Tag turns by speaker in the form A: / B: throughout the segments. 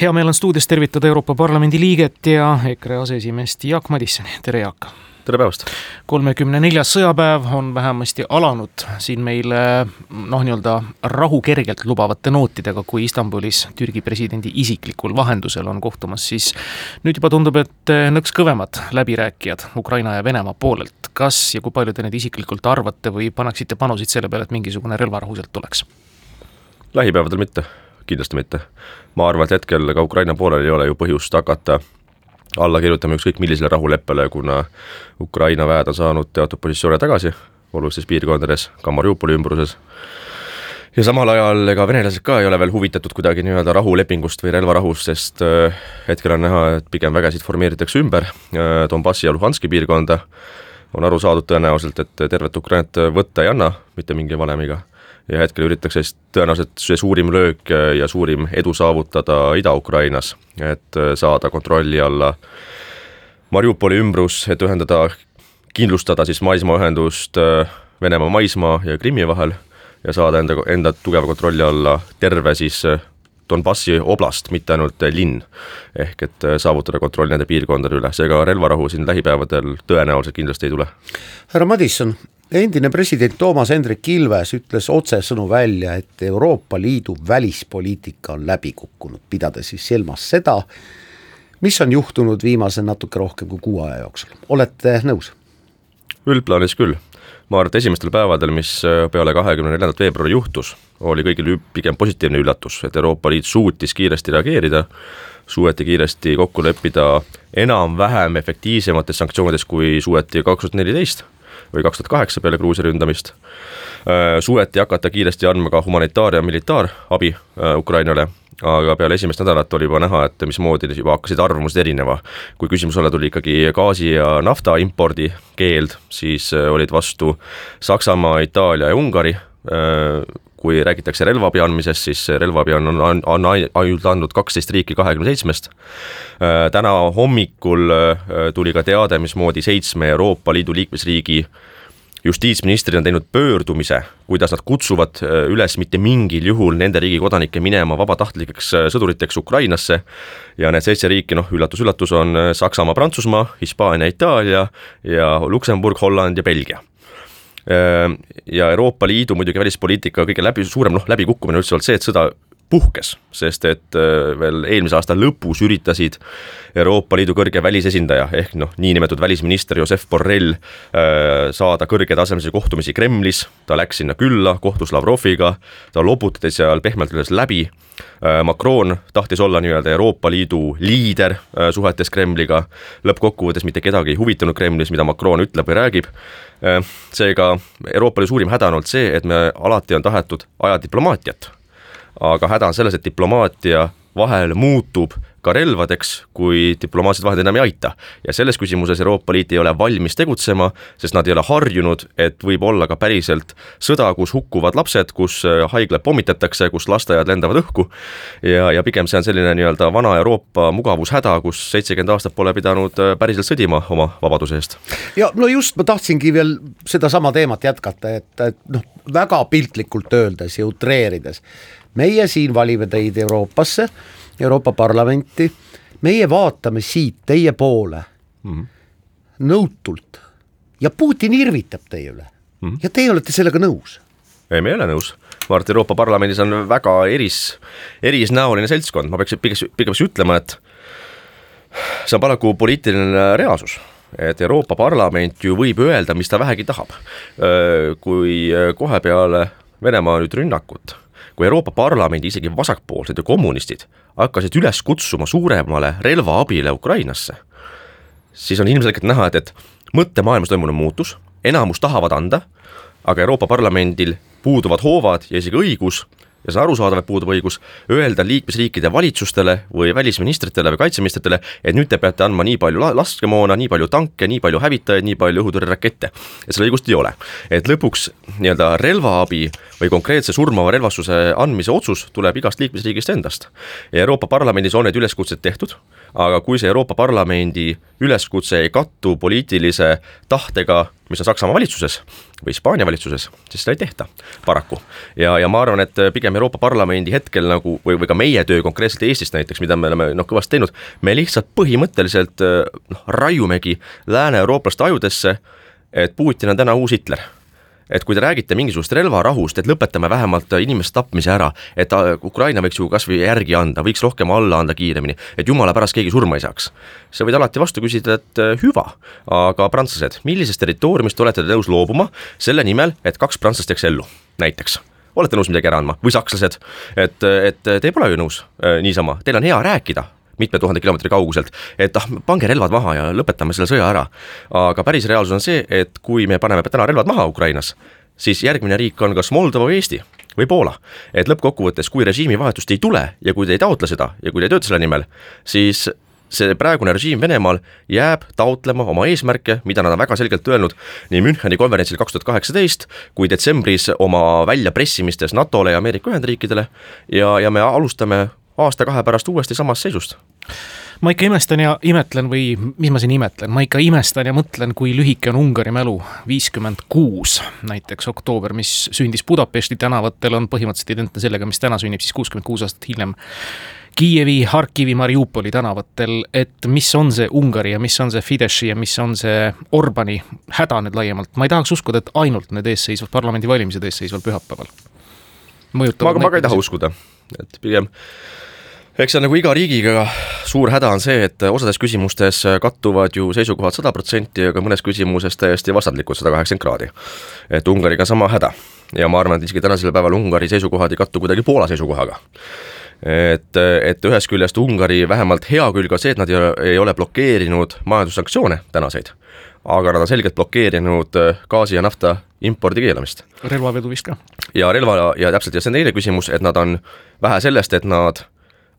A: hea meel on stuudios tervitada Euroopa Parlamendi liiget ja EKRE aseesimeest Jaak Madissoni, tere Jaak!
B: tere päevast!
A: kolmekümne neljas sõjapäev on vähemasti alanud siin meil noh, nii-öelda rahu kergelt lubavate nootidega, kui Istanbulis Türgi presidendi isiklikul vahendusel on kohtumas siis nüüd juba tundub, et nõks kõvemad läbirääkijad Ukraina ja Venemaa poolelt. kas ja kui palju te neid isiklikult arvate või paneksite panuseid selle peale, et mingisugune relvarahu sealt tuleks?
B: lähipäevadel mitte kindlasti mitte. ma arvan, et hetkel ka Ukraina poolel ei ole ju põhjust hakata alla kirjutama ükskõik millisele rahuleppele, kuna Ukraina väed on saanud teatud positsioone tagasi olulistes piirkondades, ka Mariupoli ümbruses, ja samal ajal ega venelased ka ei ole veel huvitatud kuidagi nii-öelda rahulepingust või relvarahust, sest äh, hetkel on näha, et pigem vägesid formeeritakse ümber äh, Donbassi ja Luhanski piirkonda, on aru saadud tõenäoliselt, et tervet Ukrainat võtta ei anna mitte mingi valemiga ja hetkel üritatakse siis tõenäoliselt see suurim löök ja suurim edu saavutada Ida-Ukrainas, et äh, saada kontrolli alla Mariupoli ümbrus, et ühendada, kindlustada siis maismaaühendust äh, Venemaa maismaa ja Krimmi vahel ja saada enda, enda tugeva kontrolli alla terve siis äh, Donbassi oblast, mitte ainult linn. ehk et saavutada kontroll nende piirkondade üle, seega relvarahu siin lähipäevadel tõenäoliselt kindlasti ei tule.
C: härra Madisson, endine president Toomas Hendrik Ilves ütles otsesõnu välja, et Euroopa Liidu välispoliitika on läbi kukkunud, pidades siis silmas seda, mis on juhtunud viimase natuke rohkem kui kuu aja jooksul, olete nõus?
B: üldplaanis küll, ma arvan, et esimestel päevadel, mis peale kahekümne neljandat veebruari juhtus, oli kõigil pigem positiivne üllatus, et Euroopa Liit suutis kiiresti reageerida, suudeti kiiresti kokku leppida enam-vähem efektiivsemates sanktsioonides, kui suudeti kaks tuhat neliteist või kaks tuhat kaheksa peale Gruusia ründamist. Äh, suudeti hakata kiiresti andma ka humanitaar- ja militaarabi äh, Ukrainale, aga peale esimest nädalat oli juba näha, et mismoodi juba hakkasid arvamused erinema. kui küsimuse alla tuli ikkagi gaasi ja nafta impordi keeld, siis äh, olid vastu Saksamaa, Itaalia ja Ungari, kui räägitakse relvaabi andmisest, siis relvaabi on, on, on ainult andnud kaksteist riiki kahekümne seitsmest. Äh, täna hommikul äh, tuli ka teade, mismoodi seitsme Euroopa Liidu liikmesriigi justiitsministrid on teinud pöördumise, kuidas nad kutsuvad äh, üles mitte mingil juhul nende riigi kodanikke minema vabatahtlikeks sõduriteks Ukrainasse ja need seitse riiki, noh, üllatus-üllatus, on Saksamaa, Prantsusmaa, Hispaania, Itaalia ja Luksemburg, Holland ja Belgia ja Euroopa Liidu muidugi välispoliitika kõige läbi, suurem noh, läbikukkumine üldse olnud see, et sõda puhkes, sest et äh, veel eelmise aasta lõpus üritasid Euroopa Liidu kõrge välisesindaja ehk noh, niinimetatud välisminister Josep Borrell äh, saada kõrgetasemelisi kohtumisi Kremlis, ta läks sinna külla, kohtus Lavroviga, ta loputati seal pehmelt öeldes läbi, äh, Macron tahtis olla nii-öelda Euroopa Liidu liider suhetes Kremliga, lõppkokkuvõttes mitte kedagi ei huvitanud Kremlis, mida Macron ütleb või räägib, seega Euroopa Liidu suurim häda on olnud see, et me alati on tahetud ajada diplomaatiat aga häda on selles, et diplomaatia vahel muutub ka relvadeks, kui diplomaatilised vahendid enam ei aita. ja selles küsimuses Euroopa Liit ei ole valmis tegutsema, sest nad ei ole harjunud, et võib olla ka päriselt sõda, kus hukkuvad lapsed, kus äh, haiglad pommitatakse, kus lasteaiad lendavad õhku ja, ja pigem see on selline nii-öelda vana Euroopa mugavushäda, kus seitsekümmend aastat pole pidanud äh, päriselt sõdima oma vabaduse eest.
C: ja no just, ma tahtsingi veel sedasama teemat jätkata, et, et noh, väga piltlikult öeldes ja utreerides meie siin valime teid Euroopasse, Euroopa Parlamenti, meie vaatame siit teie poole mm -hmm. nõutult ja Putin irvitab teie üle mm -hmm. ja teie olete sellega nõus.
B: ei, me ei ole nõus, ma arvan, et Euroopa Parlamendis on väga eris, erisnäoline seltskond, ma peaks, pigem, pigem ütlema, et see on paraku poliitiline reaalsus et Euroopa Parlament ju võib öelda, mis ta vähegi tahab. kui kohe peale Venemaa nüüd rünnakut kui Euroopa Parlamendi isegi vasakpoolsed ja kommunistid hakkasid üles kutsuma suuremale relvaabile Ukrainasse, siis on ilmselgelt näha, et, et mõttemaailmas toimunud muutus, enamus tahavad anda, aga Euroopa Parlamendil puuduvad hoovad ja isegi õigus ja see arusaadav, et puudub õigus öelda liikmesriikide valitsustele või välisministritele või kaitseministritele, et nüüd te peate andma nii palju laskemoona, nii palju tanke, nii palju hävitajaid, nii palju õhutõrjerakette. et seda õigust ei ole. et lõpuks nii-öelda relvaabi või konkreetse surmava relvastuse andmise otsus tuleb igast liikmesriigist endast. ja Euroopa Parlamendis on need üleskutsed tehtud aga kui see Euroopa Parlamendi üleskutse ei kattu poliitilise tahtega, mis on Saksamaa valitsuses või Hispaania valitsuses, siis seda ei tehta paraku. ja, ja ma arvan, et pigem Euroopa Parlamendi hetkel nagu või, või ka meie töö konkreetselt Eestist näiteks, mida me oleme noh, kõvasti teinud, me lihtsalt põhimõtteliselt noh, raiumegi lääne-eurooplaste ajudesse, et Putin on täna uus Hitler et kui te räägite mingisugust relvarahust, et lõpetame vähemalt inimeste tapmise ära, et Ukraina võiks ju kas või järgi anda, võiks rohkem alla anda kiiremini, et jumala pärast keegi surma ei saaks. sa võid alati vastu küsida, et äh, hüva, aga prantslased, millisest territooriumist olete te nõus loobuma selle nimel, et kaks prantslast jääks ellu, näiteks? Olete nõus midagi ära andma? Või sakslased, et, et te pole ju nõus äh, niisama, teil on hea rääkida mitme tuhande kilomeetri kauguselt, et ah, pange relvad maha ja lõpetame selle sõja ära. aga päris reaalsus on see, et kui me paneme täna relvad maha Ukrainas, siis järgmine riik on kas Moldova või Eesti või Poola. et lõppkokkuvõttes, kui režiimivahetust ei tule ja kui te ei taotle seda ja kui te ei tööta selle nimel, siis see praegune režiim Venemaal jääb taotlema oma eesmärke, mida nad on väga selgelt öelnud nii Müncheni konverentsil kaks tuhat kaheksateist kui detsembris oma väljapressimistes NATO-le ja Ameerika Ühendriikidele ja, ja me alustame aasta-kahe pärast uuesti samast seisust
A: ma ikka imestan ja imetlen või mis ma siin imetlen, ma ikka imestan ja mõtlen, kui lühike on Ungari mälu. viiskümmend kuus näiteks oktoober, mis sündis Budapesti tänavatel, on põhimõtteliselt identne sellega, mis täna sünnib siis kuuskümmend kuus aastat hiljem. Kiievi, Harkivi, Mariupoli tänavatel, et mis on see Ungari ja mis on see Fideszi ja mis on see Orbani häda nüüd laiemalt, ma ei tahaks uskuda, et ainult need eesseisvad parlamendivalimised eesseisval pühapäeval.
B: ma, ma ka ei taha uskuda, et pigem eks see on nagu iga riigiga, suur häda on see, et osades küsimustes kattuvad ju seisukohad sada protsenti, aga mõnes küsimuses täiesti vastandlikud sada kaheksakümmend kraadi. et Ungariga sama häda. Ja ma arvan, et isegi tänasel päeval Ungari seisukohad ei kattu kuidagi Poola seisukohaga. Et, et ühest küljest Ungari vähemalt hea külg on see, et nad ei ole, ei ole blokeerinud majandussanktsioone tänaseid, aga nad on selgelt blokeerinud gaasi ja nafta impordi keelamist.
A: relvavedu vist ka.
B: ja relva ja täpselt, ja see on teine küsimus, et nad on vähe sellest, et nad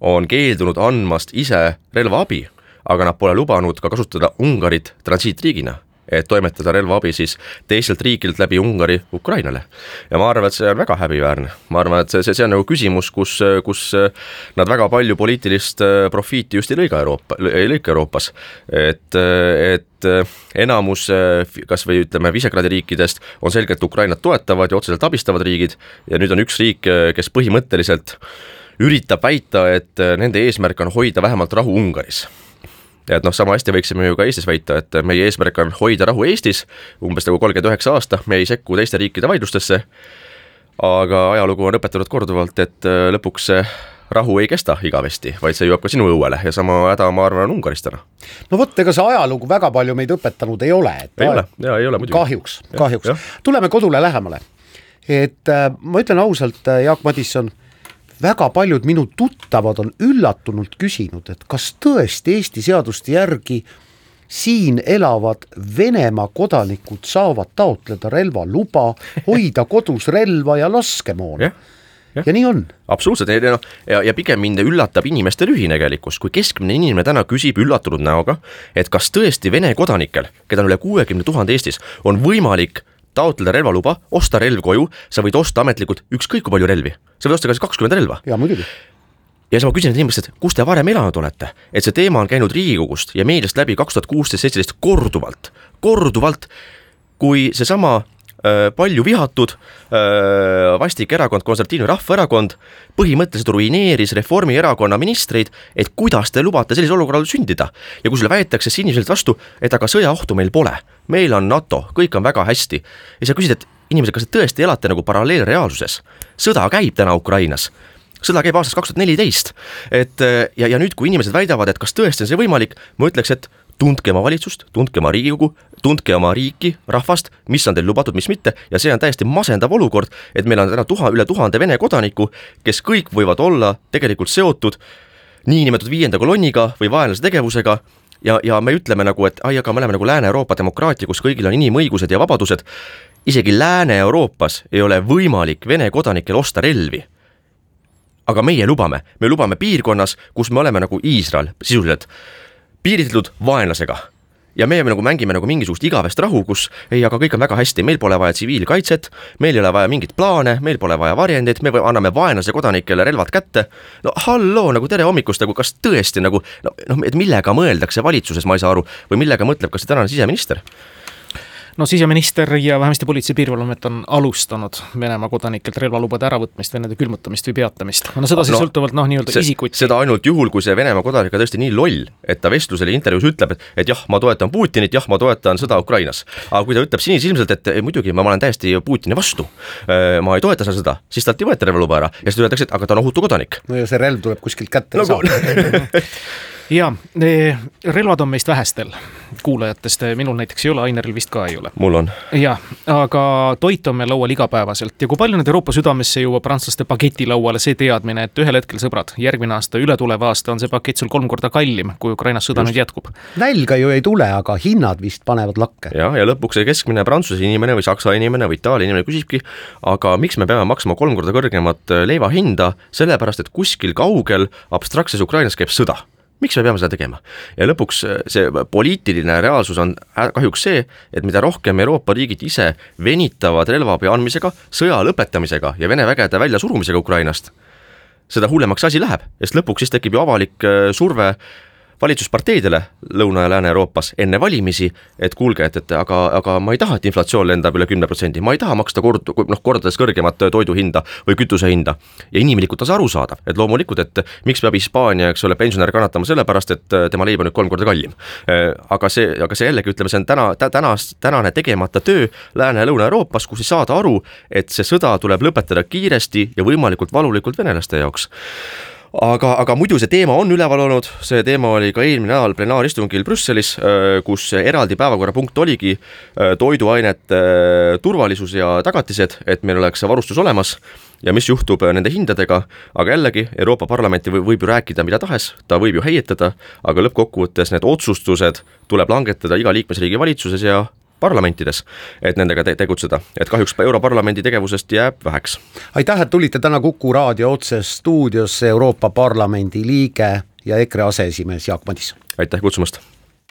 B: on keeldunud andmast ise relvaabi, aga nad pole lubanud ka kasutada Ungarit transiitriigina, et toimetada relvaabi siis teistelt riikidelt läbi Ungari Ukrainale. ja ma arvan, et see on väga häbiväärne, ma arvan, et see, see, on nagu küsimus, kus, kus nad väga palju poliitilist äh, profiiti just ei lõiga Euroopa, ei lõika Euroopas. et, et enamus kas või ütleme, Visegradi riikidest on selgelt Ukrainat toetavad ja otseselt abistavad riigid ja nüüd on üks riik, kes põhimõtteliselt äh, üritab väita, et äh, nende eesmärk on hoida vähemalt rahu Ungaris et noh, sama hästi võiksime ju ka Eestis väita, et meie eesmärk on hoida rahu Eestis umbes nagu kolmkümmend üheksa aasta, me ei sekku teiste riikide vaidlustesse, aga ajalugu on õpetanud korduvalt, et äh, lõpuks rahu ei kesta igavesti, vaid see jõuab ka sinu õuele ja sama häda, ma arvan, on Ungaris täna.
C: no vot, ega see ajalugu väga palju meid õpetanud ei ole.
B: ei ole, jaa, ei ole muidugi.
C: kahjuks, kahjuks. tuleme kodule lähemale. et äh, ma ütlen ausalt, Jaak Madisson väga paljud minu tuttavad on üllatunult küsinud, et kas tõesti Eesti seaduste järgi siin elavad Venemaa kodanikud saavad taotleda relvaluba, hoida kodus relva ja laskemoona yeah
B: Ja.
C: ja nii on.
B: absoluutselt, ja noh, ja, ja pigem mind üllatab inimeste lühinägelikkus, kui keskmine inimene täna küsib üllatunud näoga, et kas tõesti Vene kodanikel, keda on üle kuuekümne tuhande Eestis, on võimalik taotleda relvaluba, osta relv koju, sa võid osta ametlikult ükskõik kui palju relvi, sa võid osta kas kakskümmend relva.
C: jaa, muidugi.
B: Ja siis ma küsin inimestelt, kus te varem elanud olete, et see teema on käinud Riigikogust ja meediast läbi kaks tuhat kuusteist, seitseteist korduvalt, korduvalt, kui seesama palju vihatud äh, vastik erakond, Konservatiivne Rahvaerakond, põhimõtteliselt ruineeris Reformierakonna ministreid, et kuidas te lubate sellisel olukorral sündida. ja kui sulle väidetakse siniselt vastu, et aga sõjaohtu meil pole, meil on NATO, kõik on väga hästi, ja sa küsid, et inimesed, kas te tõesti elate nagu paralleelreaalsuses? sõda käib täna Ukrainas sõda käib aastast kaks tuhat neliteist, et ja, ja nüüd, kui inimesed väidavad, et kas tõesti on see võimalik, ma ütleks, et tundke oma valitsust, tundke oma Riigikogu, tundke oma riiki, rahvast, mis on teil lubatud, mis mitte, ja see on täiesti masendav olukord, et meil on täna tuha, üle tuhande Vene kodaniku, kes kõik võivad olla tegelikult seotud niinimetatud viienda kolonniga või vaenlase tegevusega. Ja, ja me ütleme nagu, et ai, aga me oleme nagu Lääne-Euroopa demokraatia, kus kõigil on inimõigused ja vabadused, isegi Lääne-Euroopas ei ole võimalik Vene kodanikel osta relvi. Aga meie lubame, me lubame piirkonnas, kus me oleme nagu Iisrael sisuliselt piiritletud vaenlasega. ja meie nagu mängime nagu mingisugust igavest rahu, kus ei, aga kõik on väga hästi, meil pole vaja tsiviilkaitset, meil ei ole vaja mingeid plaane, meil pole vaja varjendeid, me anname vaenlase kodanikele relvad kätte. no halloo, nagu tere hommikust, nagu kas tõesti nagu noh, et millega mõeldakse valitsuses, ma ei saa aru, või millega mõtleb ka see tänane siseminister
A: no siseminister ja vähemasti Politsei- ja Piirivalveamet on alustanud Venemaa kodanikelt relvalubade äravõtmist või nende külmutamist või peatamist. no seda siis no, sõltuvalt noh, nii-öelda isikuti.
B: seda ainult juhul, kui see Venemaa kodanik on tõesti nii loll, et ta vestlusel ja intervjuus ütleb, et, et jah, ma toetan Putinit, jah, ma toetan sõda Ukrainas. aga kui ta ütleb sinisilmselt, et ei, muidugi ma olen täiesti Putini vastu, äh, ma ei toeta seda sõda, siis talt ei võeta relvaluba ära ja siis öeldakse, et aga ta on ohutu kodanik.
C: no ja see relv tuleb kuskilt kätte no, saada
A: ja relvad on meist vähestel kuulajatest, minul näiteks ei ole, Aineril vist ka ei ole.
B: mul on.
A: jah, aga toit on meil laual igapäevaselt ja kui palju nüüd Euroopa südamesse jõuab prantslaste paketilauale see teadmine, et ühel hetkel, sõbrad, järgmine aasta, ületulev aasta on see pakett sul kolm korda kallim, kui Ukrainas sõda Just. nüüd jätkub.
C: nälga ju ei tule, aga hinnad vist panevad lakke.
B: jah, ja lõpuks see keskmine Prantsuse inimene või Saksa inimene või Itaalia inimene küsibki, aga miks me peame maksma kolm korda kõrgemat leiva hinda, sellepärast et kuskil kaugel abstraktses Ukrainas käib sõda miks me peame seda tegema? ja lõpuks äh, see poliitiline reaalsus on kahjuks see, et mida rohkem Euroopa riigid ise venitavad relvaabi andmisega, sõja lõpetamisega ja Vene vägede väljasurumisega Ukrainast, seda hullemaks asi läheb, sest lõpuks siis tekib ju avalik äh, surve valitsusparteidele Lõuna- ja Lääne-Euroopas enne valimisi, et kuulge, et, et aga, aga ma ei taha, et inflatsioon lendab üle kümne protsendi, ma ei taha maksta kord, noh, kordades kõrgemat toidu hinda või kütuse hinda. ja inimlikult on see arusaadav, et loomulikult, et miks peab Hispaania, eks ole, pensionär kannatama sellepärast, et tema leib on nüüd kolm korda kallim. aga see, aga see jällegi, ütleme, see on täna, täna, tänane tegemata töö Lääne- ja Lõuna-Euroopas, kus ei saada aru, et see sõda tuleb lõpetada kiiresti ja võimalikult valulikult venelaste jaoks aga, aga muidu see teema on üleval olnud, see teema oli ka eelmine nädal plenaaristungil Brüsselis, äh, kus eraldi päevakorrapunkt oligi äh, toiduainete äh, turvalisus ja tagatised, et meil oleks varustus olemas ja mis juhtub nende hindadega, aga jällegi, Euroopa Parlamenti võib ju rääkida mida tahes, ta võib ju heietada, aga lõppkokkuvõttes need otsustused tuleb langetada iga liikmesriigi valitsuses ja parlamentides, et nendega te tegutseda, et kahjuks Europarlamendi tegevusest jääb väheks.
C: aitäh, et tulite täna Kuku raadio otses stuudiosse, Euroopa Parlamendi liige ja EKRE aseesimees Jaak Madisson.
B: aitäh kutsumast